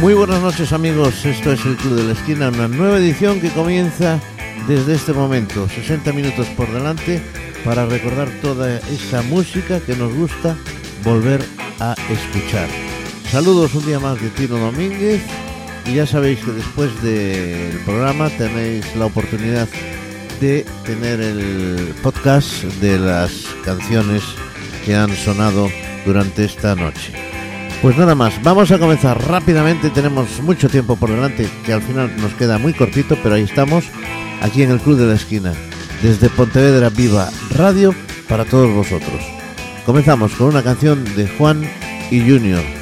Muy buenas noches amigos, esto es el Club de la Esquina, una nueva edición que comienza desde este momento, 60 minutos por delante para recordar toda esa música que nos gusta volver a escuchar. Saludos un día más de Tino Domínguez y ya sabéis que después del programa tenéis la oportunidad de tener el podcast de las canciones que han sonado durante esta noche. Pues nada más, vamos a comenzar rápidamente, tenemos mucho tiempo por delante que al final nos queda muy cortito, pero ahí estamos, aquí en el Club de la Esquina, desde Pontevedra Viva Radio para todos vosotros. Comenzamos con una canción de Juan y Junior.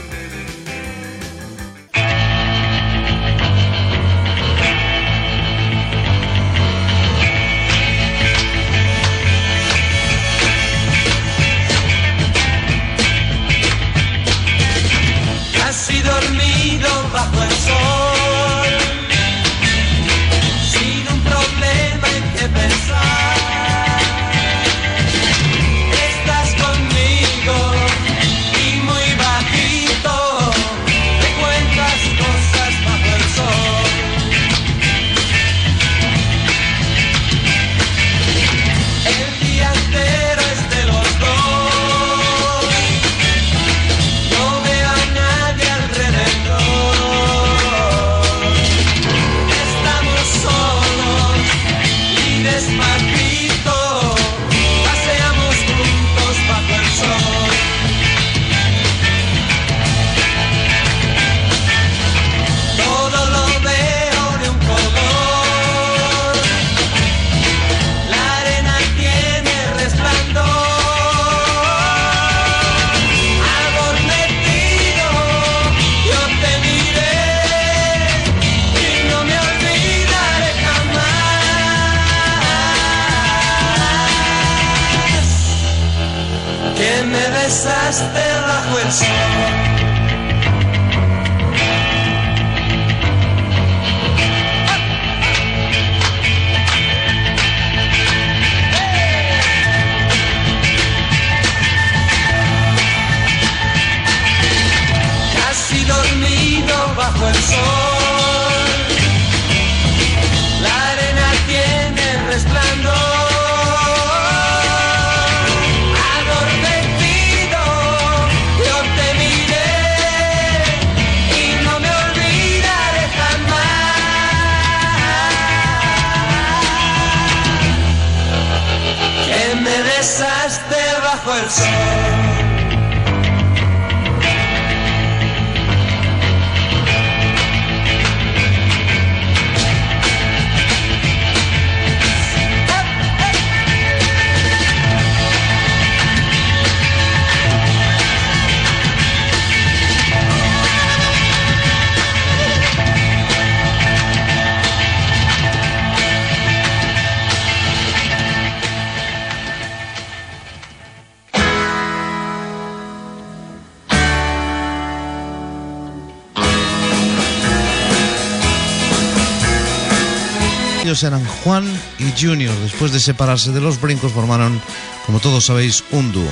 Juan y Junior. Después de separarse de los brincos formaron, como todos sabéis, un dúo.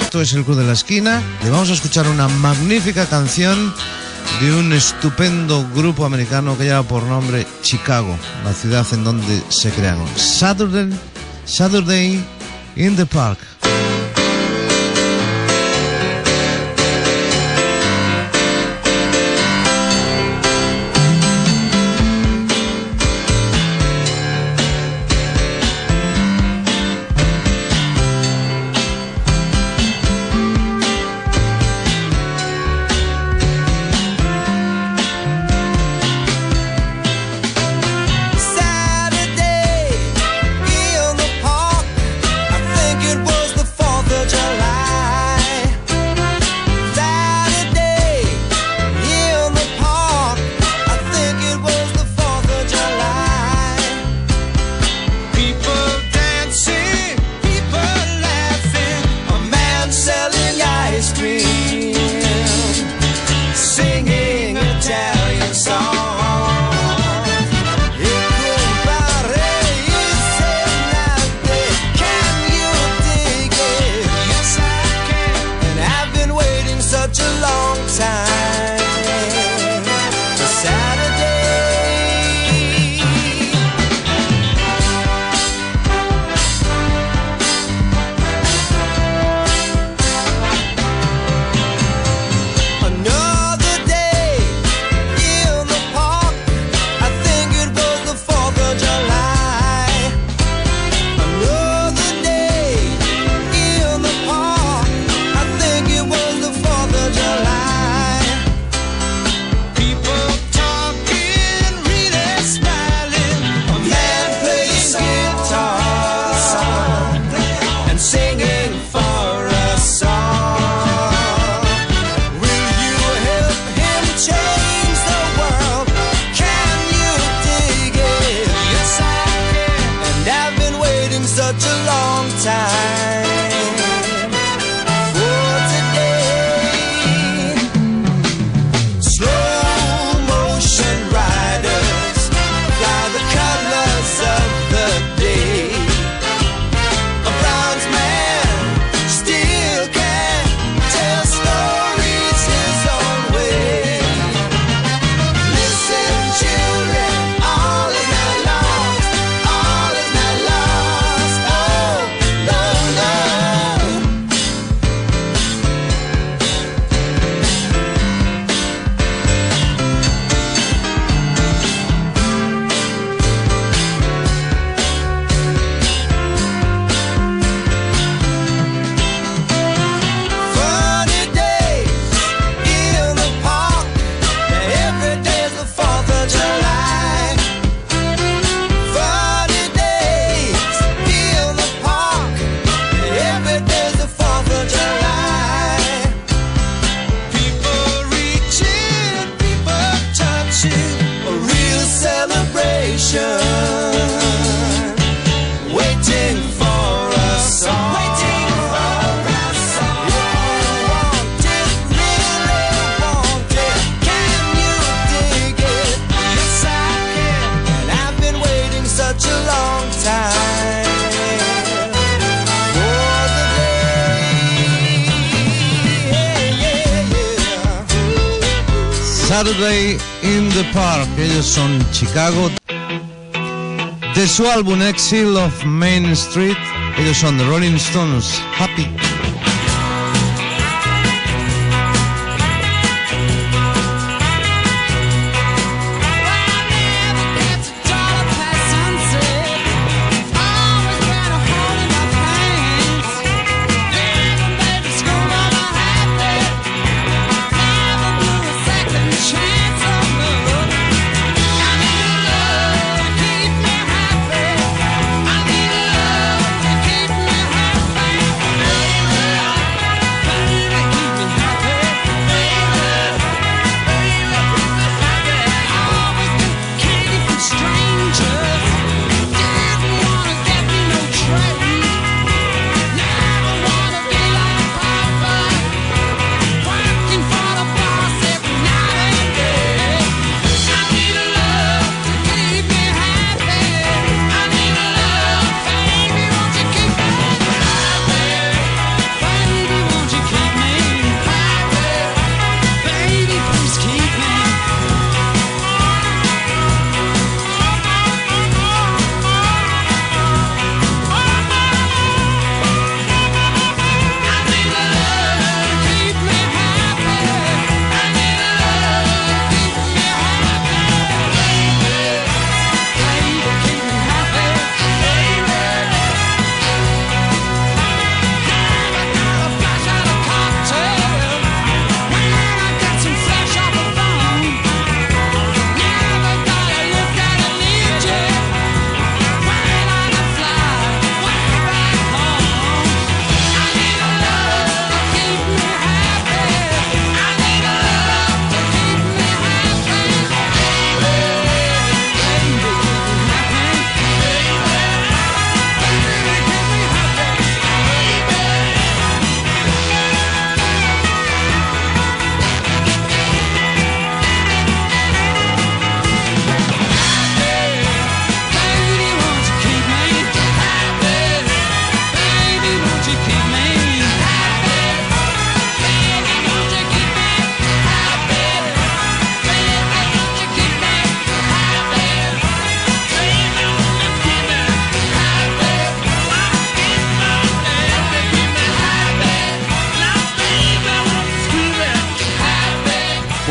Esto es el Club de la Esquina. Le vamos a escuchar una magnífica canción de un estupendo grupo americano que lleva por nombre Chicago, la ciudad en donde se crearon. Saturday, Saturday in the Park. Such a long time. Chicago. De su álbum Exile of Main Street, ellos son The Rolling Stones. Happy.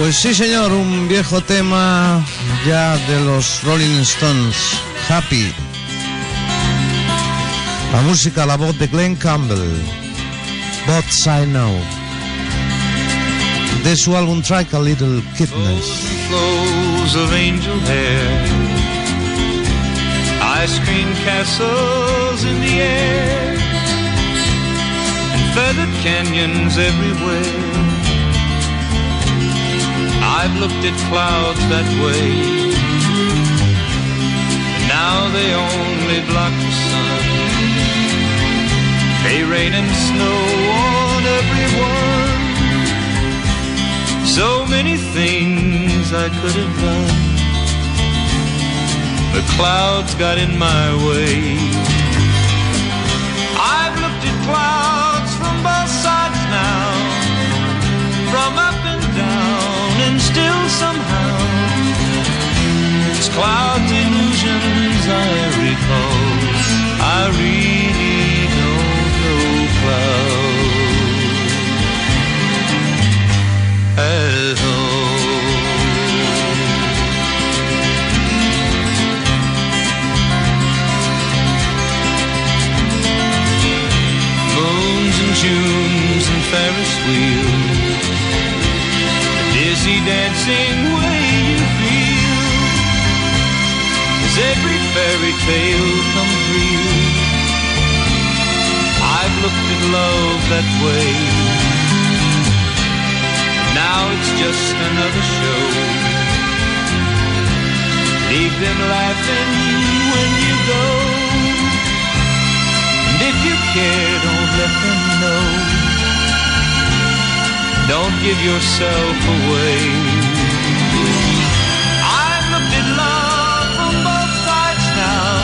Pues sí, señor, un viejo tema ya de los Rolling Stones, Happy. La música, la voz de Glenn Campbell, But I Know. De su álbum Track a Little Kidness. Flows of angel hair, ice cream castles in the air, and feathered canyons everywhere. I've looked at clouds that way. And now they only block the sun. May rain and snow on everyone. So many things I could have done. The clouds got in my way. I've looked at clouds somehow it's clouds illusions I recall. I really don't know clouds at all. Moons and Junes and Ferris wheels, the dancing way you feel. Does every fairy tale come real? I've looked at love that way. Now it's just another show. Leave them laughing when you go. And if you care, Don't give yourself away. I've looked at love from both sides now,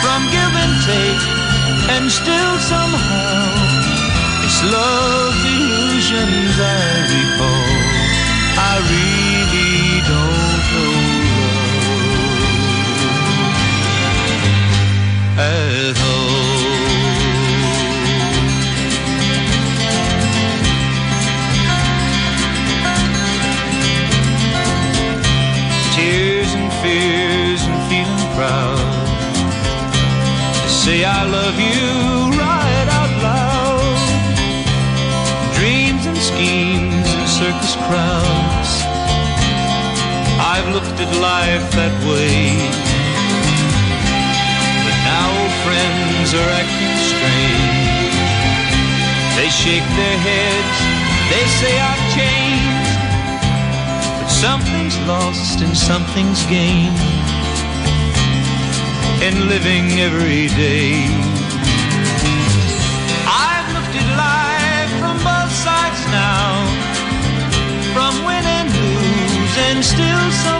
from give and take, and still somehow it's love's illusions I recall. I really don't know love at all. Say I love you right out loud. Dreams and schemes and circus crowds. I've looked at life that way. But now old friends are acting strange. They shake their heads, they say I've changed. But something's lost and something's gained in living every day. I've looked at life from both sides now, from win and lose, and still somehow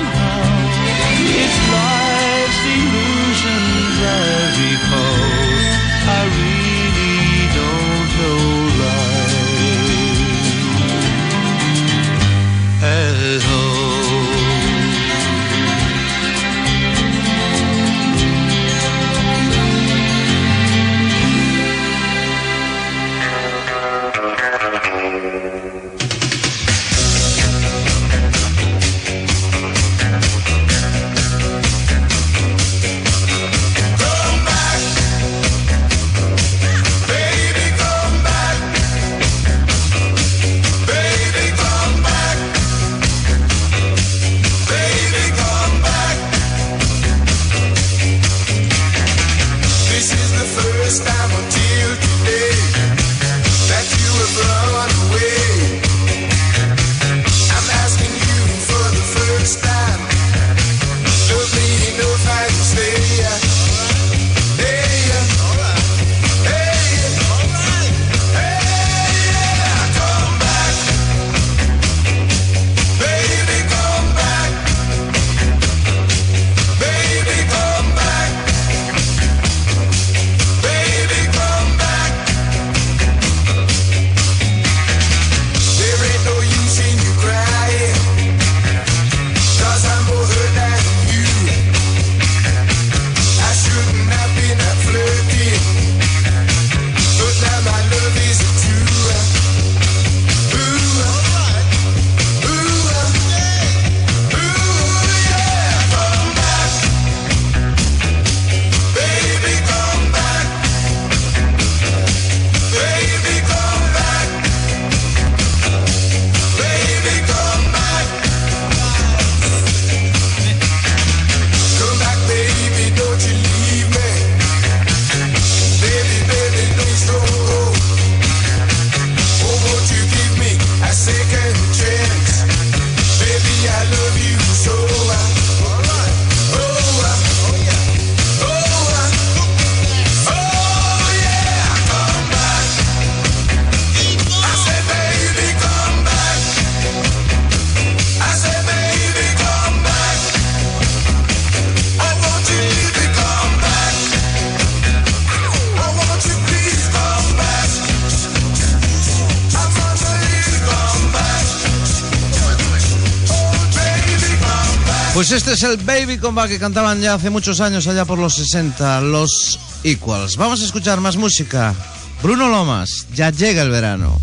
Pues este es el Baby Comba que cantaban ya hace muchos años, allá por los 60, los Equals. Vamos a escuchar más música. Bruno Lomas, ya llega el verano.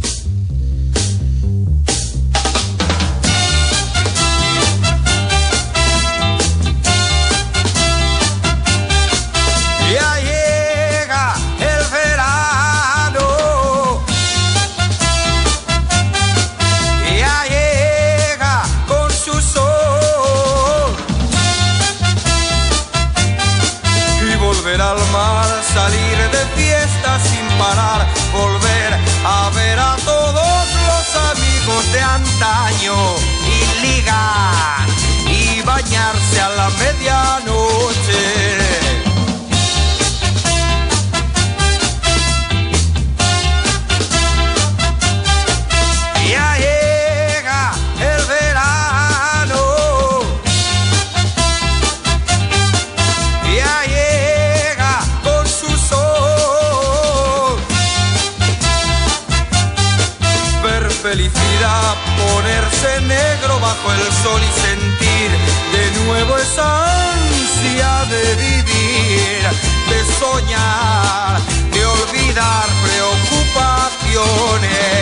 de vivir, de soñar, de olvidar preocupaciones.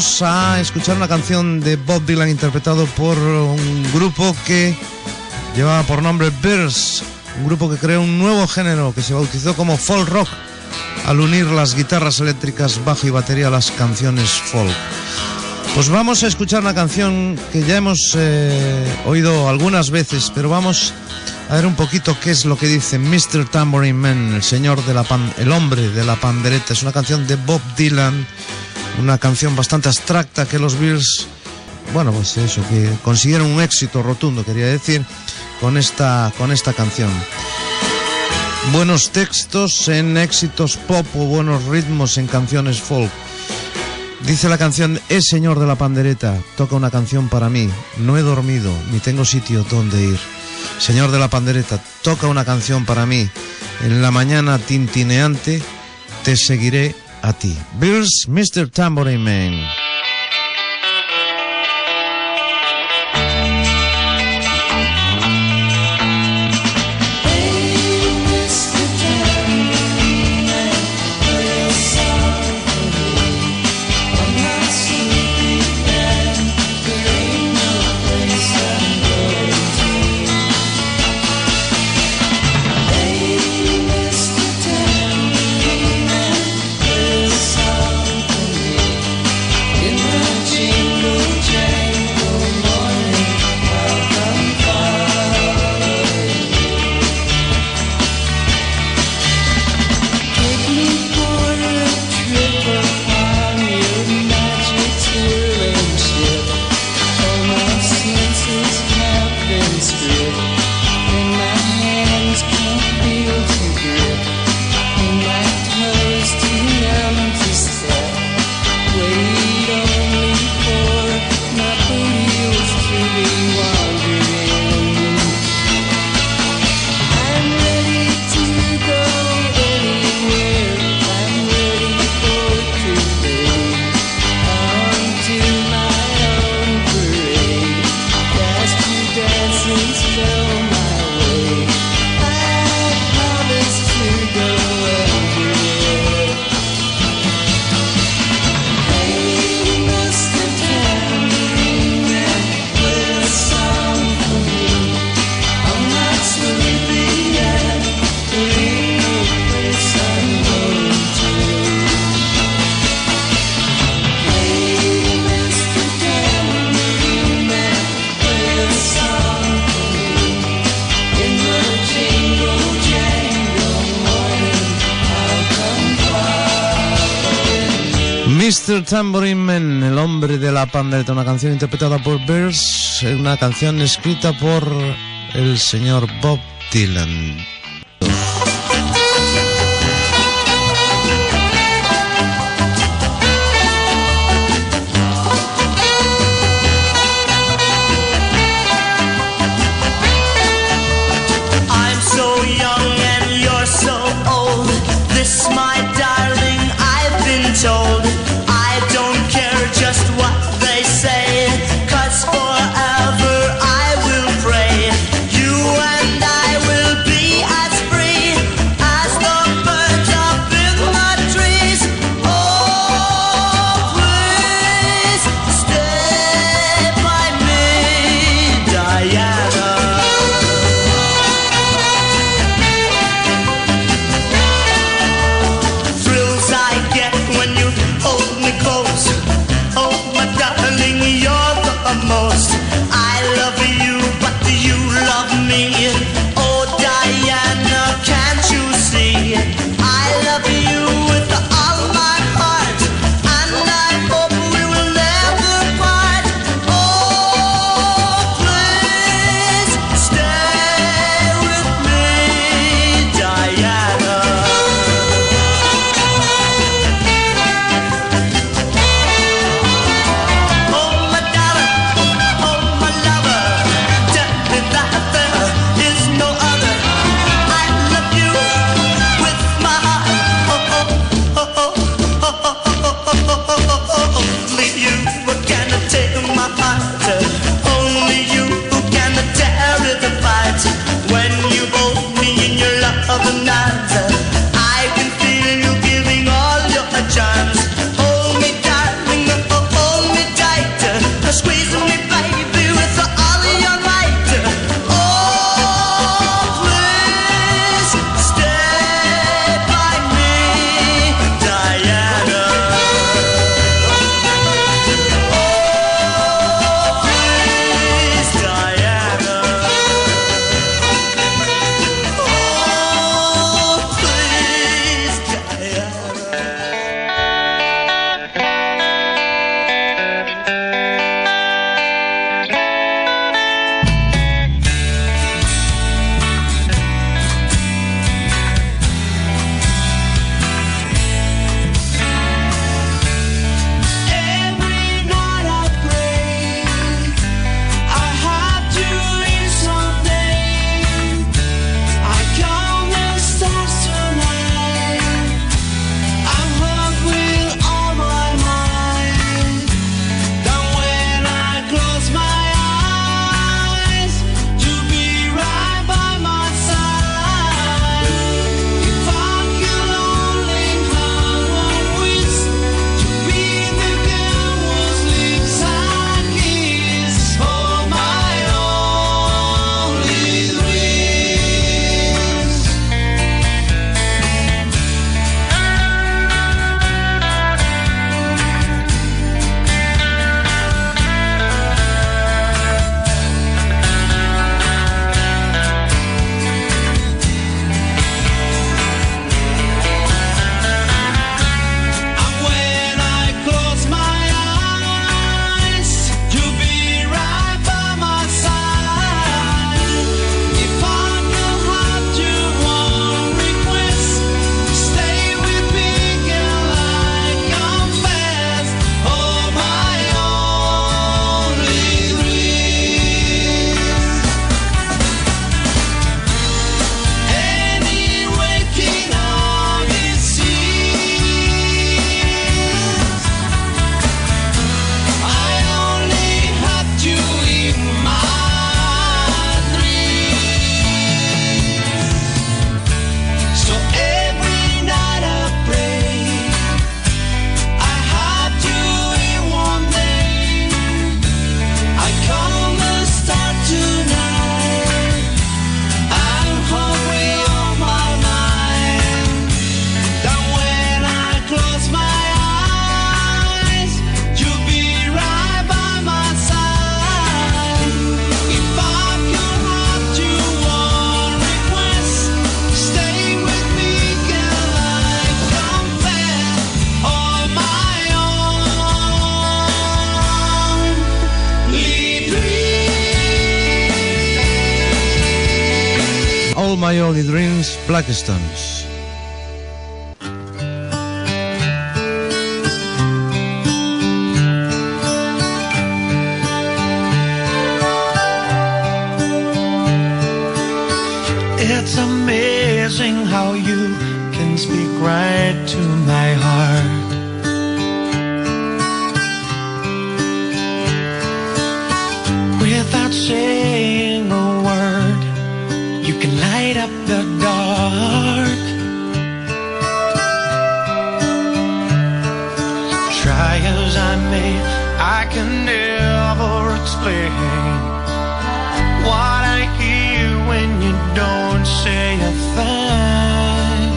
A escuchar una canción de Bob Dylan interpretado por un grupo que llevaba por nombre Bears, un grupo que creó un nuevo género que se bautizó como folk rock al unir las guitarras eléctricas, bajo y batería a las canciones folk. Pues vamos a escuchar una canción que ya hemos eh, oído algunas veces, pero vamos a ver un poquito qué es lo que dice Mr. Tambourine Man, el señor de la pan, el hombre de la pandereta. Es una canción de Bob Dylan, una canción bastante abstracta que los Beatles, bueno, pues eso, que consiguieron un éxito rotundo, quería decir, con esta, con esta canción. Buenos textos en éxitos pop o buenos ritmos en canciones folk. Dice la canción Es Señor de la Pandereta, toca una canción para mí, no he dormido, ni tengo sitio donde ir. Señor de la Pandereta, toca una canción para mí, en la mañana tintineante, te seguiré a ti. Bills, Mr. Tambourine Man. Tambourine Man, el hombre de la pandereta, una canción interpretada por Bears, una canción escrita por el señor Bob Dylan. It's amazing how you can speak right to my heart. Explain what I hear when you don't say a thing.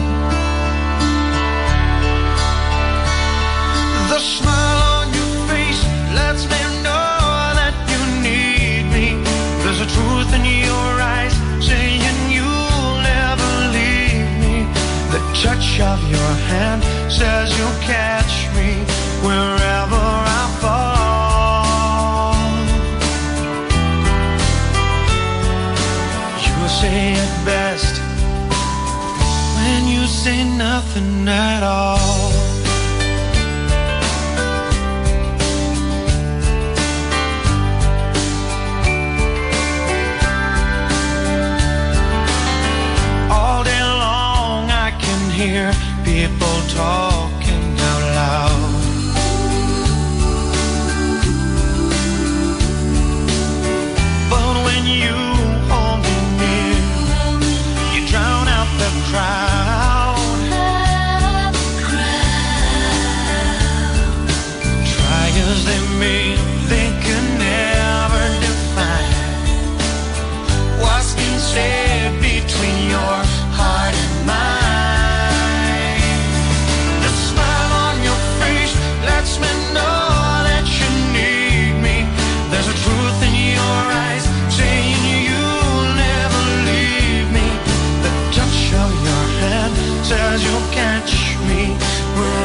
The smile on your face lets me know that you need me. There's a truth in your eyes saying you'll never leave me. The touch of your hand says you'll catch me wherever say nothing at all. All day long I can hear people talking me. We're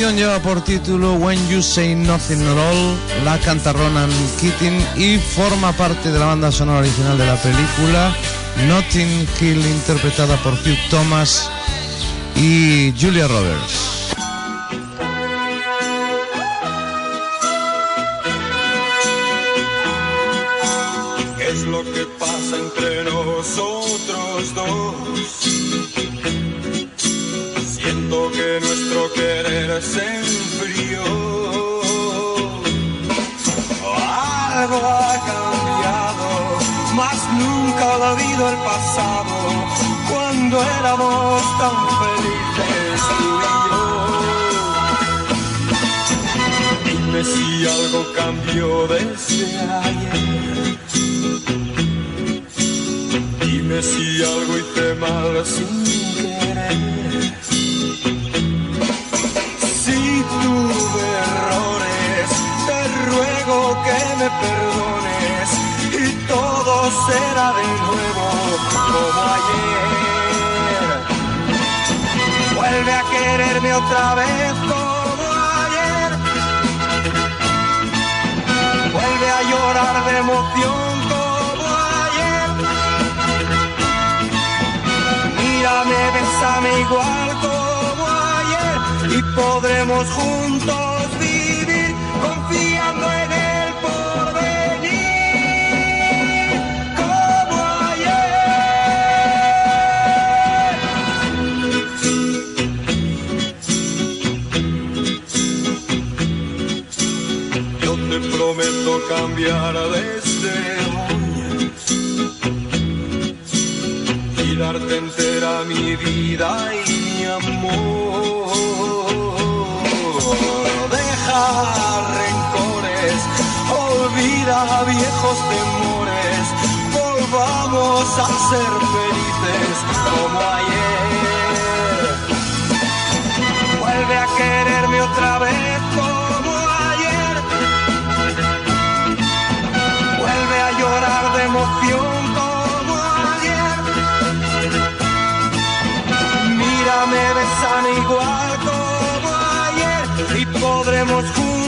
canción lleva por título When You Say Nothing at All, la canta Ronan Keating y forma parte de la banda sonora original de la película Notting Hill, interpretada por Hugh Thomas y Julia Roberts. Olvido el pasado, cuando éramos tan felices tú y. Dime si algo cambió desde ayer. Dime si algo hice mal sin querer. Si tuve errores, te ruego que me perdones será de nuevo como ayer. Vuelve a quererme otra vez como ayer. Vuelve a llorar de emoción como ayer. Mírame, besame igual como ayer y podremos juntos. desde hoy y darte entera mi vida y mi amor. Deja rencores, olvida viejos temores, volvamos a ser felices como ayer. Vuelve a quererme otra vez. emoción como ayer. Mírame, besan igual como ayer y podremos juntos.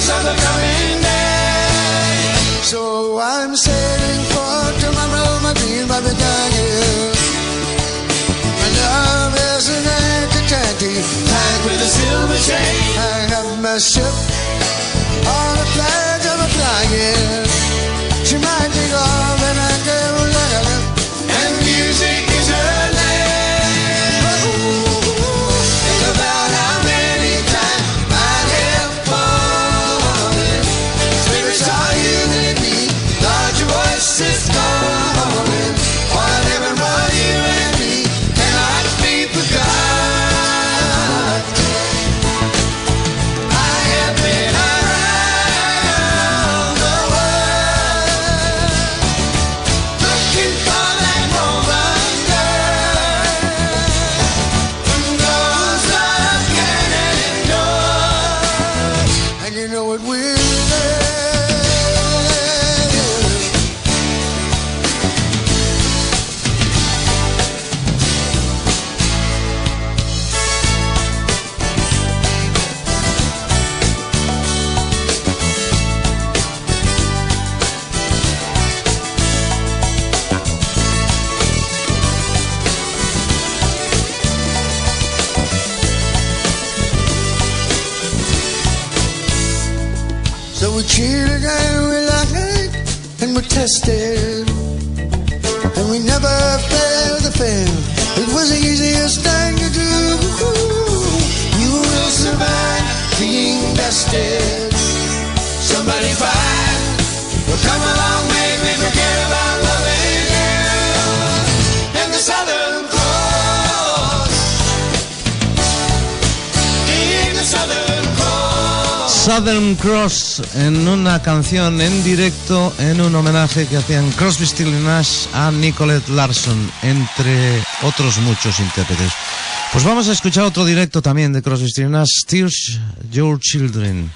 promise of the coming day. So I'm sailing for tomorrow, my dream by the dog. My love is an anchor tied with a silver chain. I have my ship on being. Somebody fine will come along, maybe forget about loving you. And the Southern Cross. In the Southern Cross. Southern Cross en una canción en directo en un homenaje que hacían Crosby, Still Nash a Nicolette Larson, entre otros muchos intérpretes. Pues vamos a escuchar otro directo también de Crosby Tears Your Children.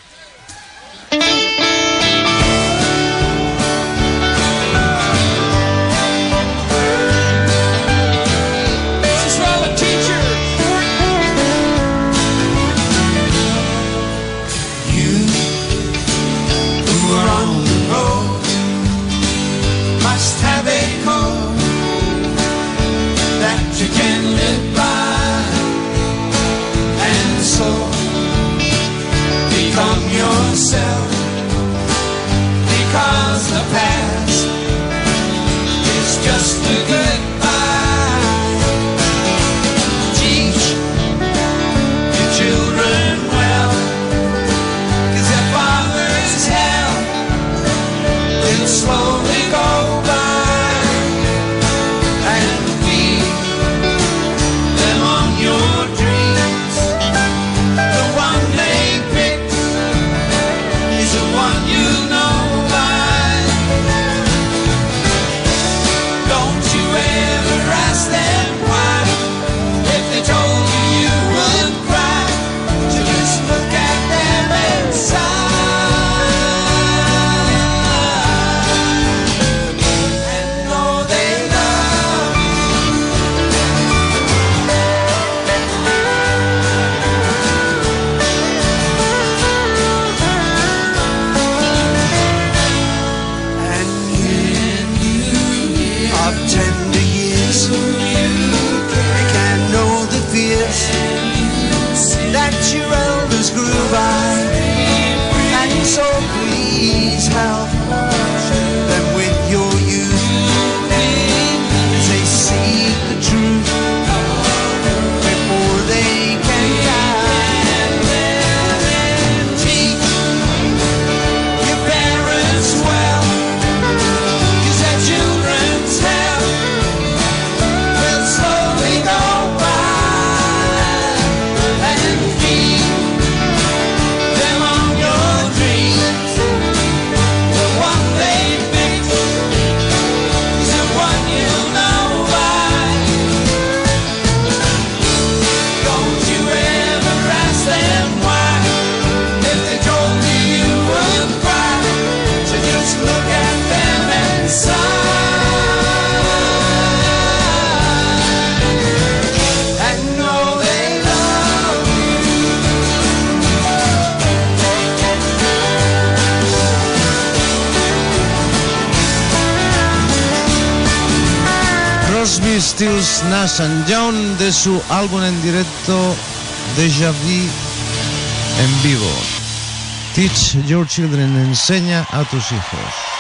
San John de su álbum en directo Deja Vu en vivo. Teach Your Children, enseña a tus hijos.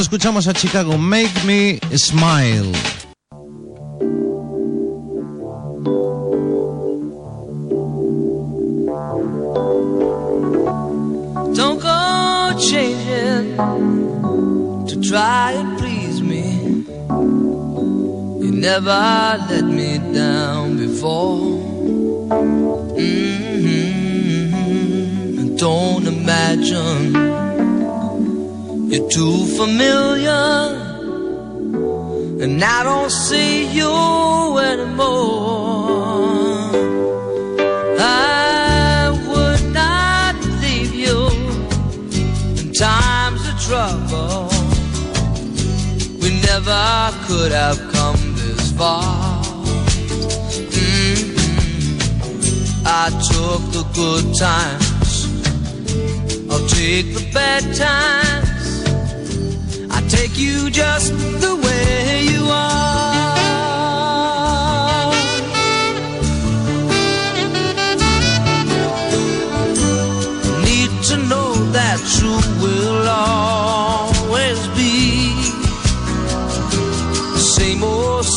escuchamos a Chicago Make Me Smile. see you anymore. I would not leave you in times of trouble. We never could have come this far. Mm-hmm. I took the good times, I'll take the bad times. I take you just the way you are.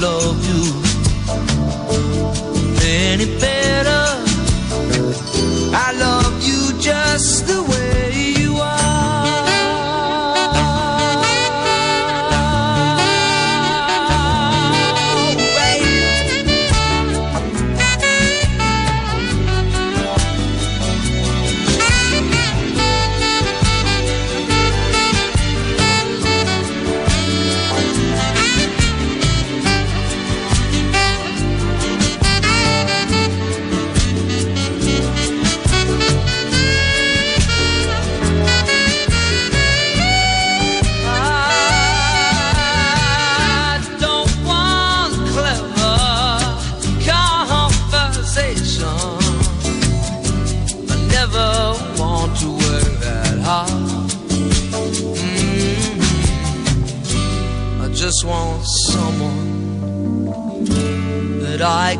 love you any better. I love you just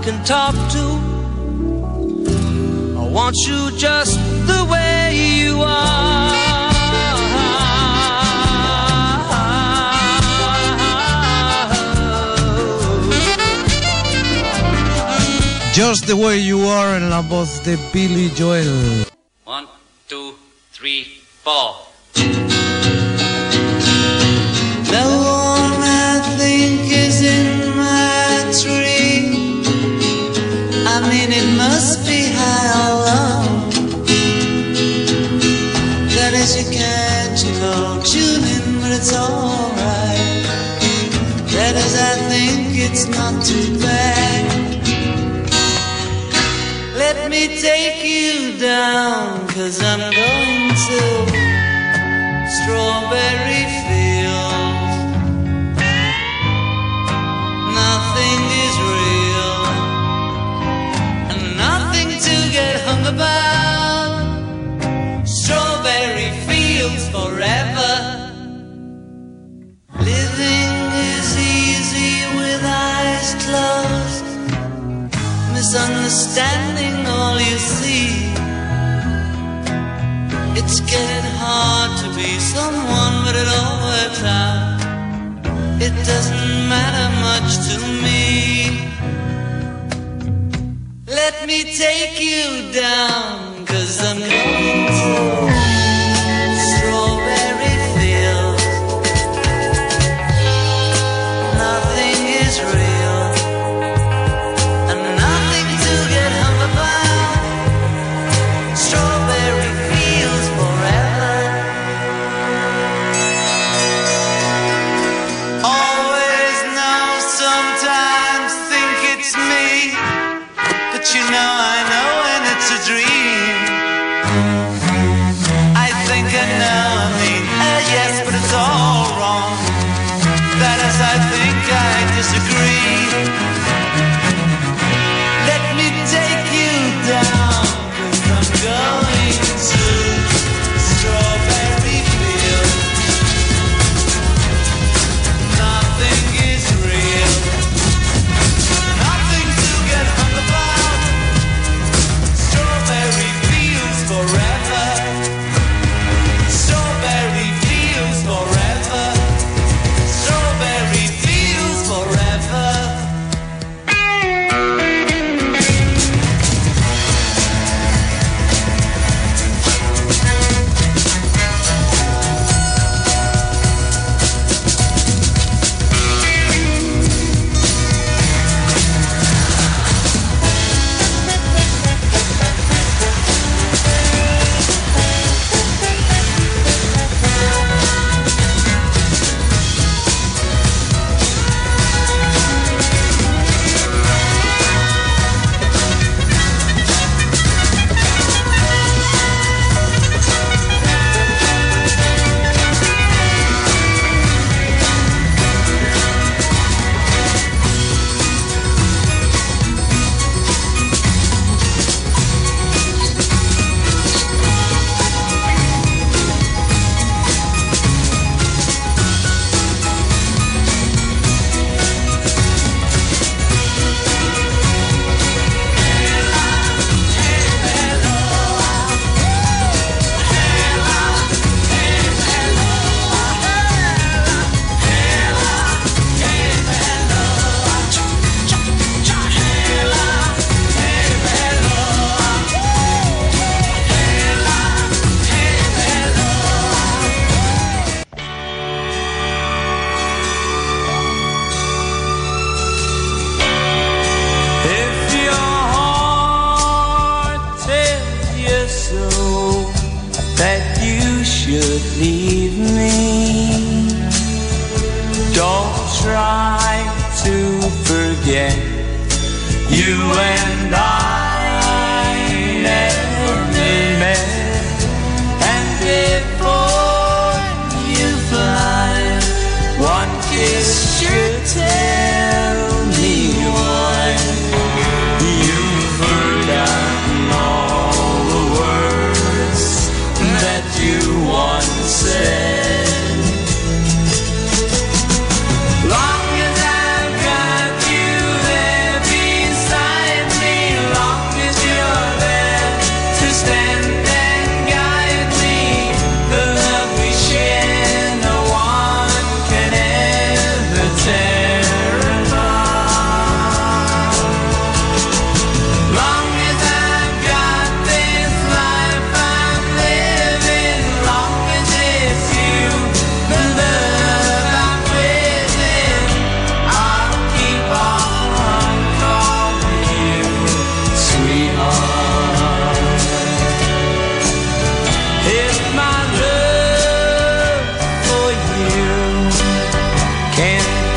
can talk to. I want you just the way you are. Just the way you are en la voz de Billy Joel. One, two, three, four. Standing, all you see. It's getting hard to be someone, but it all works out. It doesn't matter much to me. Let me take you down, cause I'm going to.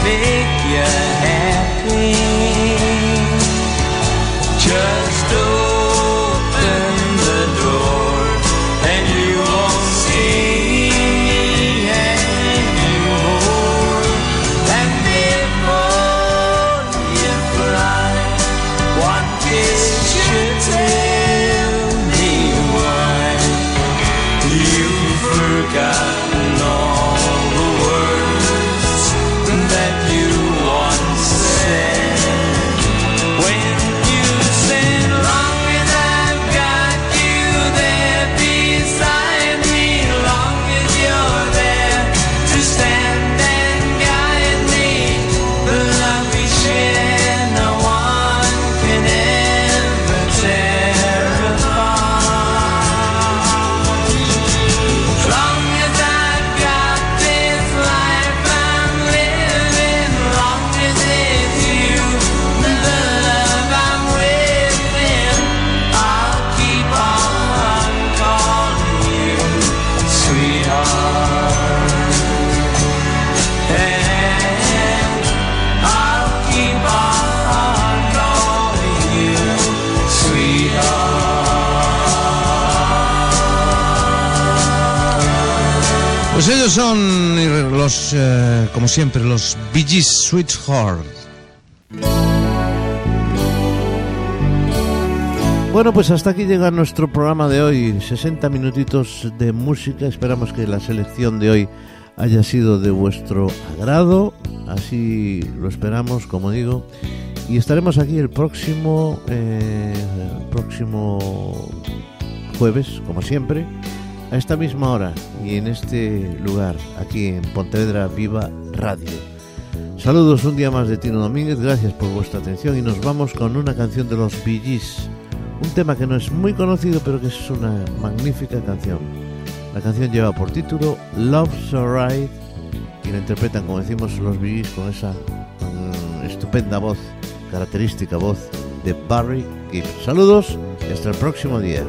Make you happy. Son los, eh, como siempre, los Bee Sweetheart. Bueno, pues hasta aquí llega nuestro programa de hoy. 60 minutitos de música. Esperamos que la selección de hoy haya sido de vuestro agrado. Así lo esperamos, como digo. Y estaremos aquí el próximo, eh, el próximo jueves, como siempre, a esta misma hora y en este lugar, aquí en Pontevedra Viva Radio. Saludos un día más de Tino Domínguez, gracias por vuestra atención y nos vamos con una canción de los Bee Gees, un tema que no es muy conocido pero que es una magnífica canción. La canción lleva por título Love's Alright y la interpretan, como decimos, los Bee Gees con esa mm, estupenda voz, característica voz de Barry Gibb. Saludos y hasta el próximo día.